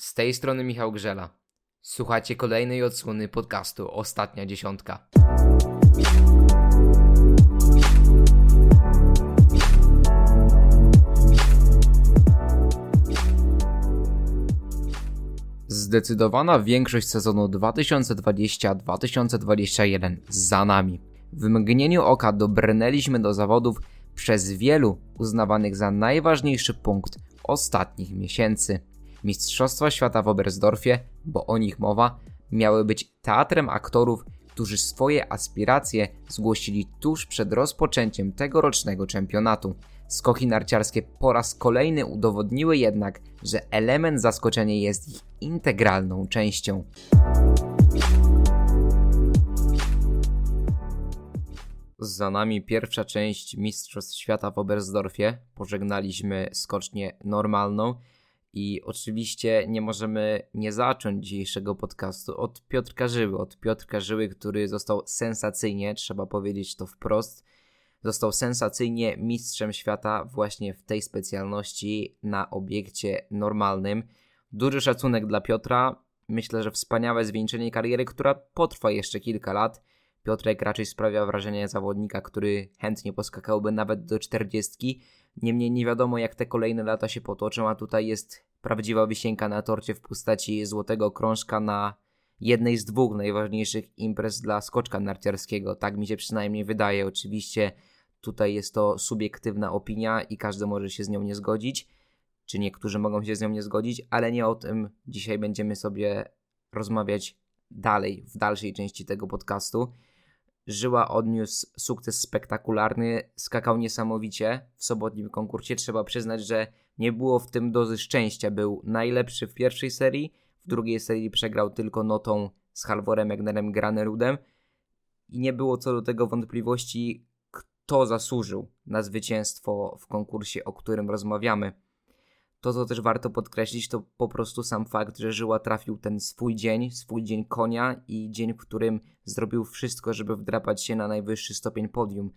Z tej strony Michał Grzela. Słuchacie kolejnej odsłony podcastu Ostatnia Dziesiątka. Zdecydowana większość sezonu 2020-2021 za nami. W mgnieniu oka dobrnęliśmy do zawodów przez wielu uznawanych za najważniejszy punkt ostatnich miesięcy. Mistrzostwa Świata w Oberstdorfie, bo o nich mowa, miały być teatrem aktorów, którzy swoje aspiracje zgłosili tuż przed rozpoczęciem tegorocznego czempionatu. Skoki narciarskie po raz kolejny udowodniły jednak, że element zaskoczenia jest ich integralną częścią. Za nami pierwsza część Mistrzostw Świata w Oberstdorfie. Pożegnaliśmy skocznię normalną i oczywiście nie możemy nie zacząć dzisiejszego podcastu od Piotrka Żyły. Od Piotrka Żyły, który został sensacyjnie, trzeba powiedzieć to wprost, został sensacyjnie mistrzem świata właśnie w tej specjalności na obiekcie normalnym. Duży szacunek dla Piotra. Myślę, że wspaniałe zwieńczenie kariery, która potrwa jeszcze kilka lat. Piotrek raczej sprawia wrażenie zawodnika, który chętnie poskakałby nawet do czterdziestki. Niemniej nie wiadomo, jak te kolejne lata się potoczą, a tutaj jest prawdziwa wisienka na torcie w postaci złotego krążka na jednej z dwóch najważniejszych imprez dla skoczka narciarskiego. Tak mi się przynajmniej wydaje. Oczywiście tutaj jest to subiektywna opinia i każdy może się z nią nie zgodzić, czy niektórzy mogą się z nią nie zgodzić, ale nie o tym dzisiaj będziemy sobie rozmawiać dalej, w dalszej części tego podcastu. Żyła odniósł sukces spektakularny, skakał niesamowicie w sobotnim konkursie. Trzeba przyznać, że nie było w tym dozy szczęścia. Był najlepszy w pierwszej serii, w drugiej serii przegrał tylko notą z Halvorem Egnerem Granerudem i nie było co do tego wątpliwości, kto zasłużył na zwycięstwo w konkursie, o którym rozmawiamy. To, co też warto podkreślić, to po prostu sam fakt, że Żyła trafił ten swój dzień, swój dzień konia i dzień, w którym zrobił wszystko, żeby wdrapać się na najwyższy stopień podium.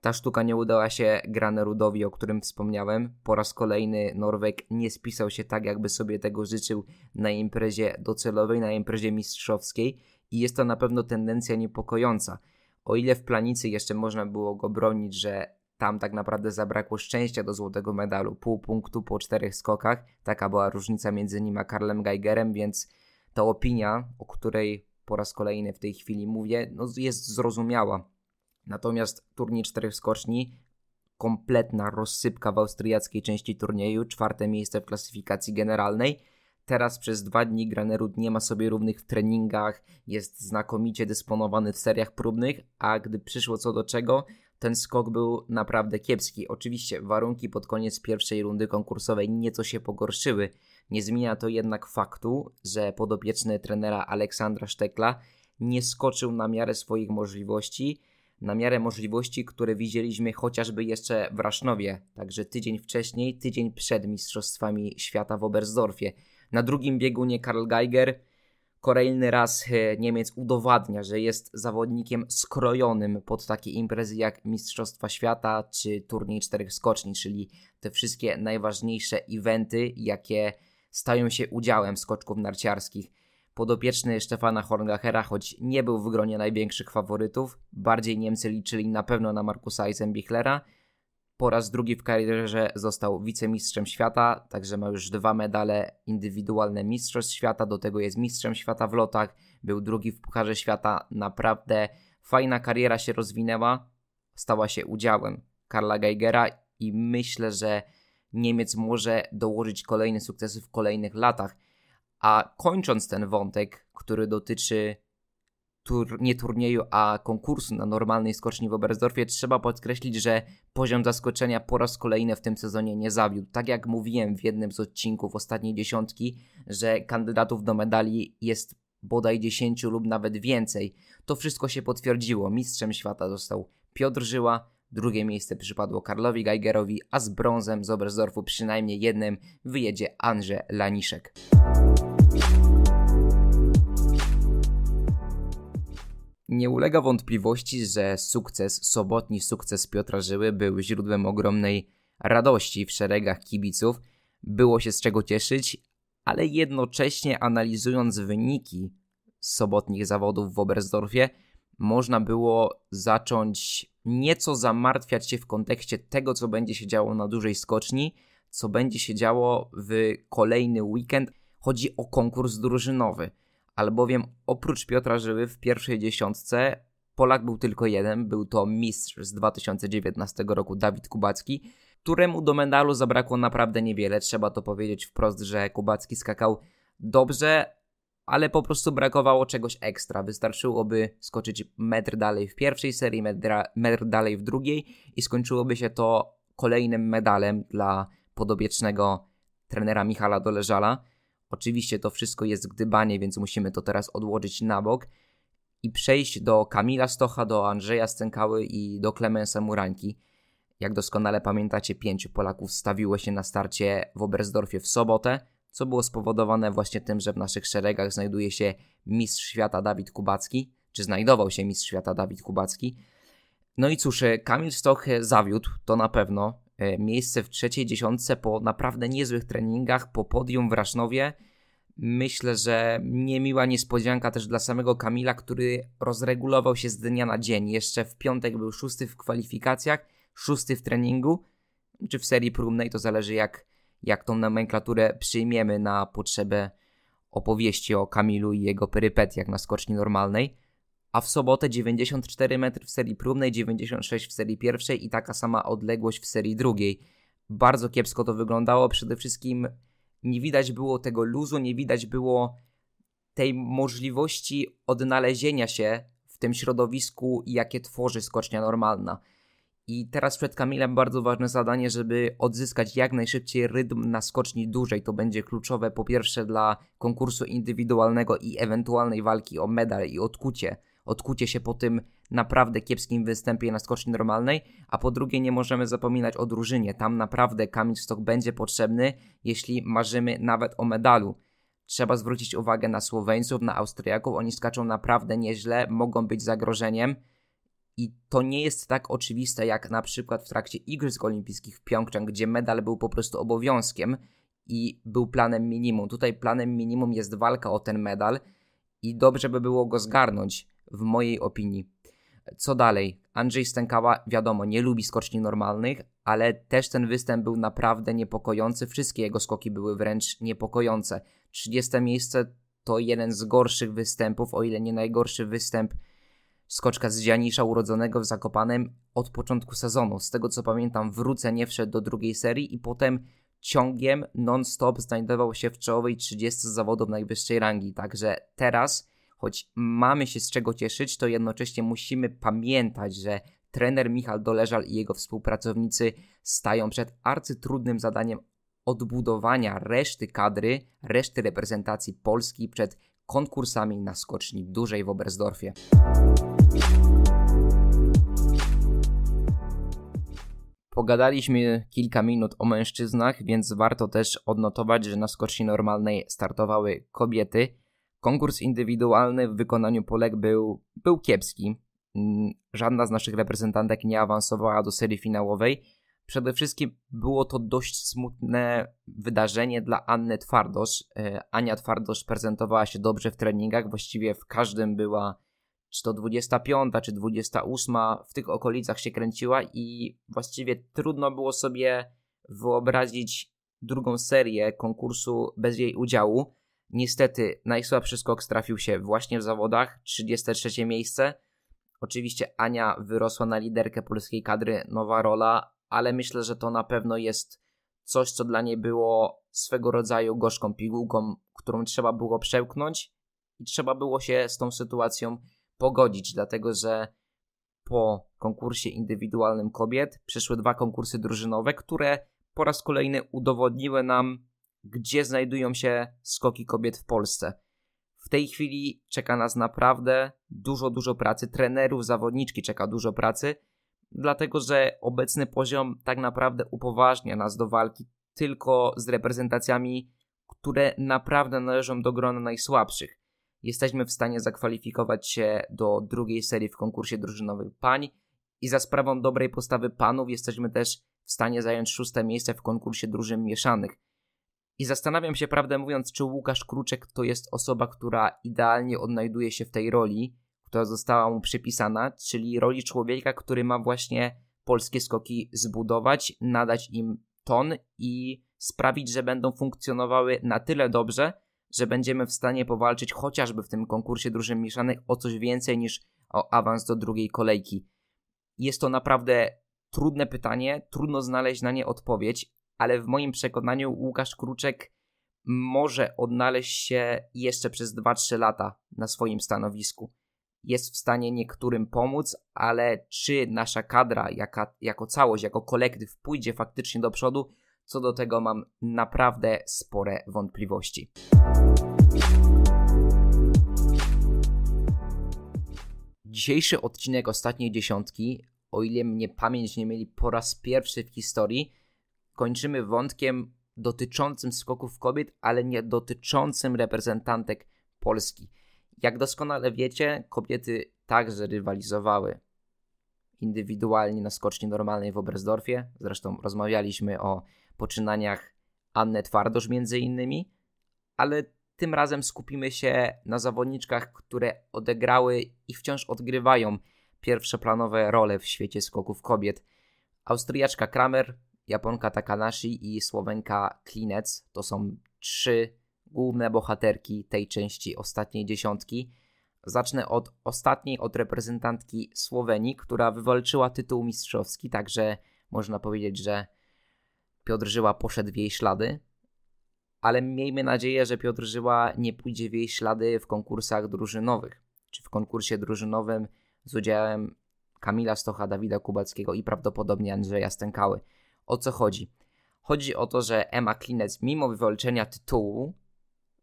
Ta sztuka nie udała się Granerudowi, o którym wspomniałem. Po raz kolejny Norweg nie spisał się tak, jakby sobie tego życzył na imprezie docelowej, na imprezie mistrzowskiej i jest to na pewno tendencja niepokojąca. O ile w planicy jeszcze można było go bronić, że tam tak naprawdę zabrakło szczęścia do złotego medalu, pół punktu po czterech skokach. Taka była różnica między nim a Karlem Geigerem, więc ta opinia, o której po raz kolejny w tej chwili mówię, no jest zrozumiała. Natomiast turniej czterech skoczni, kompletna rozsypka w austriackiej części turnieju, czwarte miejsce w klasyfikacji generalnej. Teraz przez dwa dni Granerud nie ma sobie równych w treningach, jest znakomicie dysponowany w seriach próbnych, a gdy przyszło co do czego, ten skok był naprawdę kiepski. Oczywiście warunki pod koniec pierwszej rundy konkursowej nieco się pogorszyły. Nie zmienia to jednak faktu, że podopieczny trenera Aleksandra Sztekla nie skoczył na miarę swoich możliwości, na miarę możliwości, które widzieliśmy chociażby jeszcze w Rasznowie, także tydzień wcześniej, tydzień przed Mistrzostwami Świata w Oberstdorfie. Na drugim biegunie Karl Geiger Kolejny raz e, Niemiec udowadnia, że jest zawodnikiem skrojonym pod takie imprezy jak Mistrzostwa Świata czy Turniej Czterech Skoczni, czyli te wszystkie najważniejsze eventy, jakie stają się udziałem skoczków narciarskich. Podopieczny Stefana Horngachera, choć nie był w gronie największych faworytów, bardziej Niemcy liczyli na pewno na Markusa Eisenbichlera, po raz drugi w karierze został wicemistrzem świata, także ma już dwa medale indywidualne Mistrzostw Świata, do tego jest mistrzem świata w lotach, był drugi w Pucharze Świata. Naprawdę fajna kariera się rozwinęła, stała się udziałem Karla Geigera i myślę, że Niemiec może dołożyć kolejne sukcesy w kolejnych latach. A kończąc ten wątek, który dotyczy tur, nie turnieju, a konkursu na normalnej skoczni w Oberstdorfie, trzeba podkreślić, że poziom zaskoczenia po raz kolejny w tym sezonie nie zawiódł. Tak jak mówiłem w jednym z odcinków ostatniej dziesiątki, że kandydatów do medali jest bodaj 10 lub nawet więcej. To wszystko się potwierdziło. Mistrzem świata został Piotr Żyła, drugie miejsce przypadło Karlowi Geigerowi, a z brązem z Oberstdorfu przynajmniej jednym wyjedzie Andrzej Laniszek. Nie ulega wątpliwości, że sukces, sobotni sukces Piotra Żyły był źródłem ogromnej radości w szeregach kibiców. Było się z czego cieszyć, ale jednocześnie analizując wyniki sobotnich zawodów w Oberstdorfie, można było zacząć nieco zamartwiać się w kontekście tego, co będzie się działo na dużej skoczni, co będzie się działo w kolejny weekend. Chodzi o konkurs drużynowy, albowiem oprócz Piotra Żyły w pierwszej dziesiątce Polak był tylko jeden, był to mistrz z 2019 roku Dawid Kubacki, któremu do medalu zabrakło naprawdę niewiele. Trzeba to powiedzieć wprost, że Kubacki skakał dobrze, ale po prostu brakowało czegoś ekstra. Wystarczyłoby skoczyć metr dalej w pierwszej serii, metr, metr dalej w drugiej i skończyłoby się to kolejnym medalem dla podobiecznego trenera Michala Doleżala. Oczywiście to wszystko jest gdybanie, więc musimy to teraz odłożyć na bok i przejść do Kamila Stocha, do Andrzeja Stękały i do Klemensa Murańki. Jak doskonale pamiętacie, pięciu Polaków stawiło się na starcie w Oberstdorfie w sobotę, co było spowodowane właśnie tym, że w naszych szeregach znajduje się mistrz świata Dawid Kubacki, czy znajdował się mistrz świata Dawid Kubacki. No i cóż, e, Kamil Stoch zawiódł, to na pewno. E, miejsce w trzeciej dziesiątce po naprawdę niezłych treningach, po podium w Rasznowie. Myślę, że niemiła niespodzianka też dla samego Kamila, który rozregulował się z dnia na dzień. Jeszcze w piątek był szósty w kwalifikacjach, szósty w treningu, czy w serii próbnej, to zależy jak, jak tą nomenklaturę przyjmiemy na potrzebę opowieści o Kamilu i jego perypetiach na skoczni normalnej. A w sobotę 94 metry w serii próbnej, 96 w serii pierwszej i taka sama odległość w serii drugiej. Bardzo kiepsko to wyglądało, przede wszystkim nie widać było tego luzu, nie widać było tej możliwości odnalezienia się w tym środowisku, jakie tworzy skocznia normalna. I teraz przed Kamilem bardzo ważne zadanie, żeby odzyskać jak najszybciej rytm na skoczni dłużej. To będzie kluczowe po pierwsze dla konkursu indywidualnego i ewentualnej walki o medal i odkucie. Odkucie się po tym naprawdę kiepskim występie na skoczni normalnej, a po drugie nie możemy zapominać o drużynie. Tam naprawdę Kamil Stok będzie potrzebny, jeśli marzymy nawet o medalu. Trzeba zwrócić uwagę na Słoweńców, na Austriaków, oni skaczą naprawdę nieźle, mogą być zagrożeniem. I to nie jest tak oczywiste jak na przykład w trakcie Igrzysk Olimpijskich w Pjongczang, gdzie medal był po prostu obowiązkiem i był planem minimum. Tutaj planem minimum jest walka o ten medal i dobrze by było go zgarnąć, w mojej opinii. Co dalej? Andrzej Stękała, wiadomo, nie lubi skoczni normalnych, ale też ten występ był naprawdę niepokojący. Wszystkie jego skoki były wręcz niepokojące. 30 miejsce to jeden z gorszych występów, o ile nie najgorszy występ skoczka z Dzianisza urodzonego w Zakopanem od początku sezonu. Z tego co pamiętam, wrócę nie wszedł do drugiej serii i potem ciągiem non-stop znajdował się w czołowej 30 zawodów najwyższej rangi. Także teraz choć mamy się z czego cieszyć, to jednocześnie musimy pamiętać, że trener Michał Doleżal i jego współpracownicy stają przed arcytrudnym zadaniem odbudowania reszty kadry, reszty reprezentacji Polski przed konkursami na skoczni dużej w Oberstdorfie. Pogadaliśmy kilka minut o mężczyznach, więc warto też odnotować, że na skoczni normalnej startowały kobiety. Konkurs indywidualny w wykonaniu Polek był, był kiepski. Mm, żadna z naszych reprezentantek nie awansowała do serii finałowej. Przede wszystkim było to dość smutne wydarzenie dla Anny Twardosz. E, Ania Twardosz prezentowała się dobrze w treningach, właściwie w każdym była czy to 25, czy 28, w tych okolicach się kręciła i właściwie trudno było sobie wyobrazić drugą serię konkursu bez jej udziału. Niestety najsłabszy skok trafił się właśnie w zawodach, 33 miejsce. Oczywiście Ania wyrosła na liderkę polskiej kadry, nowa rola, ale myślę, że to na pewno jest coś, co dla niej było swego rodzaju gorzką pigułką, którą trzeba było przełknąć i trzeba było się z tą sytuacją pogodzić, dlatego że po konkursie indywidualnym kobiet przyszły dwa konkursy drużynowe, które po raz kolejny udowodniły nam, gdzie znajdują się skoki kobiet w Polsce. W tej chwili czeka nas naprawdę dużo, dużo pracy. Trenerów, zawodniczki czeka dużo pracy, dlatego że obecny poziom tak naprawdę upoważnia nas do walki tylko z reprezentacjami, które naprawdę należą do grona najsłabszych. Jesteśmy w stanie zakwalifikować się do drugiej serii w konkursie drużynowym pań i za sprawą dobrej postawy panów jesteśmy też w stanie zająć szóste miejsce w konkursie drużyn mieszanych. I zastanawiam się, prawdę mówiąc, czy Łukasz Kruczek to jest osoba, która idealnie odnajduje się w tej roli, która została mu przypisana, czyli roli człowieka, który ma właśnie polskie skoki zbudować, nadać im ton i sprawić, że będą funkcjonowały na tyle dobrze, że będziemy w stanie powalczyć chociażby w tym konkursie drużyn mieszanych o coś więcej niż o awans do drugiej kolejki. Jest to naprawdę trudne pytanie, trudno znaleźć na nie odpowiedź, ale w moim przekonaniu Łukasz Kruczek może odnaleźć się jeszcze przez 2-3 lata na swoim stanowisku. Jest w stanie niektórym pomóc, ale czy nasza kadra jaka, jako całość, jako kolektyw pójdzie faktycznie do przodu, co do tego mam naprawdę spore wątpliwości. Dzisiejszy odcinek ostatniej dziesiątki, o ile mnie pamięć nie mieli po raz pierwszy w historii, kończymy wątkiem dotyczącym skoków kobiet, ale nie dotyczącym reprezentantek Polski. Jak doskonale wiecie, kobiety także rywalizowały indywidualnie na skoczni normalnej w Oberstdorfie. Zresztą rozmawialiśmy o poczynaniach Anny Twardosz między innymi, ale tym razem skupimy się na zawodniczkach, które odegrały i wciąż odgrywają pierwszoplanowe role w świecie skoków kobiet. Austriaczka Kramer, Japonka Takanashi i Słowenka Klinec to są trzy główne bohaterki tej części ostatniej dziesiątki. Zacznę od ostatniej, od reprezentantki Słowenii, która wywalczyła tytuł mistrzowski, także można powiedzieć, że Piotr Żyła poszedł w jej ślady, ale miejmy nadzieję, że Piotr Żyła nie pójdzie w jej ślady w konkursach drużynowych, czy w konkursie drużynowym z udziałem Kamila Stocha, Dawida Kubackiego i prawdopodobnie Andrzeja Stękały. O co chodzi? Chodzi o to, że Emma Klinec, mimo wywalczenia tytułu,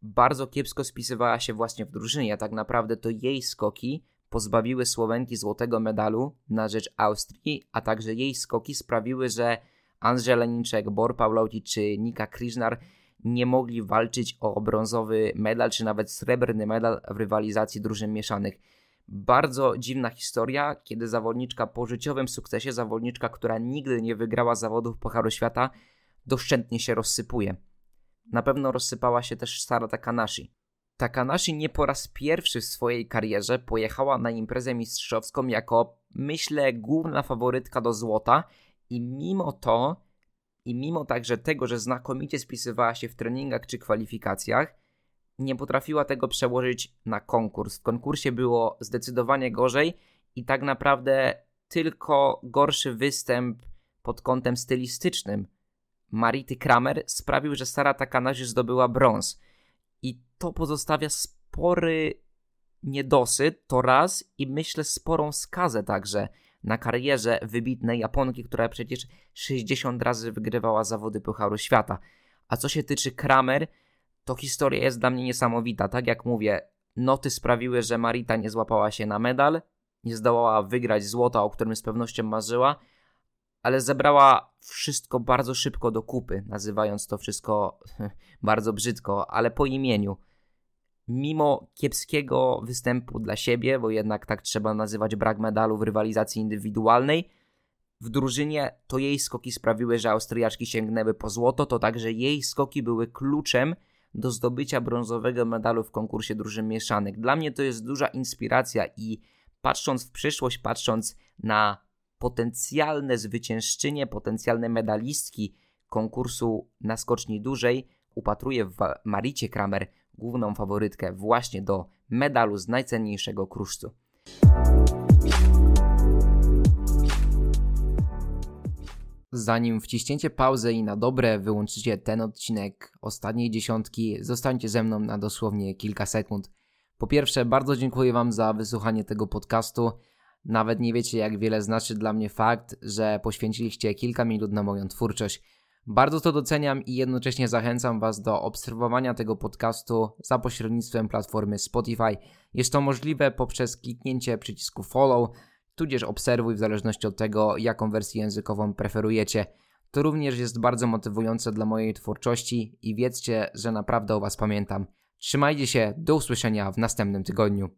bardzo kiepsko spisywała się właśnie w drużynie, a tak naprawdę to jej skoki pozbawiły Słowenki złotego medalu na rzecz Austrii, a także jej skoki sprawiły, że Andrzej Leniczek, Bor Pawlowicz czy Nika Krishnar nie mogli walczyć o brązowy medal, czy nawet srebrny medal w rywalizacji drużyn mieszanych. Bardzo dziwna historia, kiedy zawodniczka po życiowym sukcesie, zawodniczka, która nigdy nie wygrała zawodów Pucharu Świata, doszczętnie się rozsypuje. Na pewno rozsypała się też Sara Takanashi. Takanashi nie po raz pierwszy w swojej karierze pojechała na imprezę mistrzowską jako, myślę, główna faworytka do złota i mimo to, i mimo także tego, że znakomicie spisywała się w treningach czy kwalifikacjach, nie potrafiła tego przełożyć na konkurs. W konkursie było zdecydowanie gorzej i tak naprawdę tylko gorszy występ pod kątem stylistycznym Marity Kramer sprawił, że Sara Takanashi zdobyła brąz. I to pozostawia spory niedosyt, to raz, i myślę sporą skazę także na karierze wybitnej Japonki, która przecież 60 razy wygrywała zawody Pucharu Świata. A co się tyczy Kramer, to historia jest dla mnie niesamowita. Tak jak mówię, noty sprawiły, że Marita nie złapała się na medal, nie zdołała wygrać złota, o którym z pewnością marzyła, ale zebrała wszystko bardzo szybko do kupy, nazywając to wszystko bardzo brzydko, ale po imieniu. Mimo kiepskiego występu dla siebie, bo jednak tak trzeba nazywać brak medalu w rywalizacji indywidualnej, w drużynie to jej skoki sprawiły, że Austriaczki sięgnęły po złoto, to także jej skoki były kluczem do zdobycia brązowego medalu w konkursie drużyn mieszanych. Dla mnie to jest duża inspiracja i patrząc w przyszłość, patrząc na potencjalne zwyciężczynie, potencjalne medalistki konkursu na skoczni dużej, upatruję w Maricie Kramer główną faworytkę właśnie do medalu z najcenniejszego kruszcu. Zanim wciśniecie pauzę i na dobre wyłączycie ten odcinek ostatniej dziesiątki, zostańcie ze mną na dosłownie kilka sekund. Po pierwsze, bardzo dziękuję Wam za wysłuchanie tego podcastu. Nawet nie wiecie, jak wiele znaczy dla mnie fakt, że poświęciliście kilka minut na moją twórczość. Bardzo to doceniam i jednocześnie zachęcam Was do obserwowania tego podcastu za pośrednictwem platformy Spotify. Jest to możliwe poprzez kliknięcie przycisku follow, tudzież obserwuj w zależności od tego, jaką wersję językową preferujecie. To również jest bardzo motywujące dla mojej twórczości i wiedzcie, że naprawdę o Was pamiętam. Trzymajcie się, do usłyszenia w następnym tygodniu.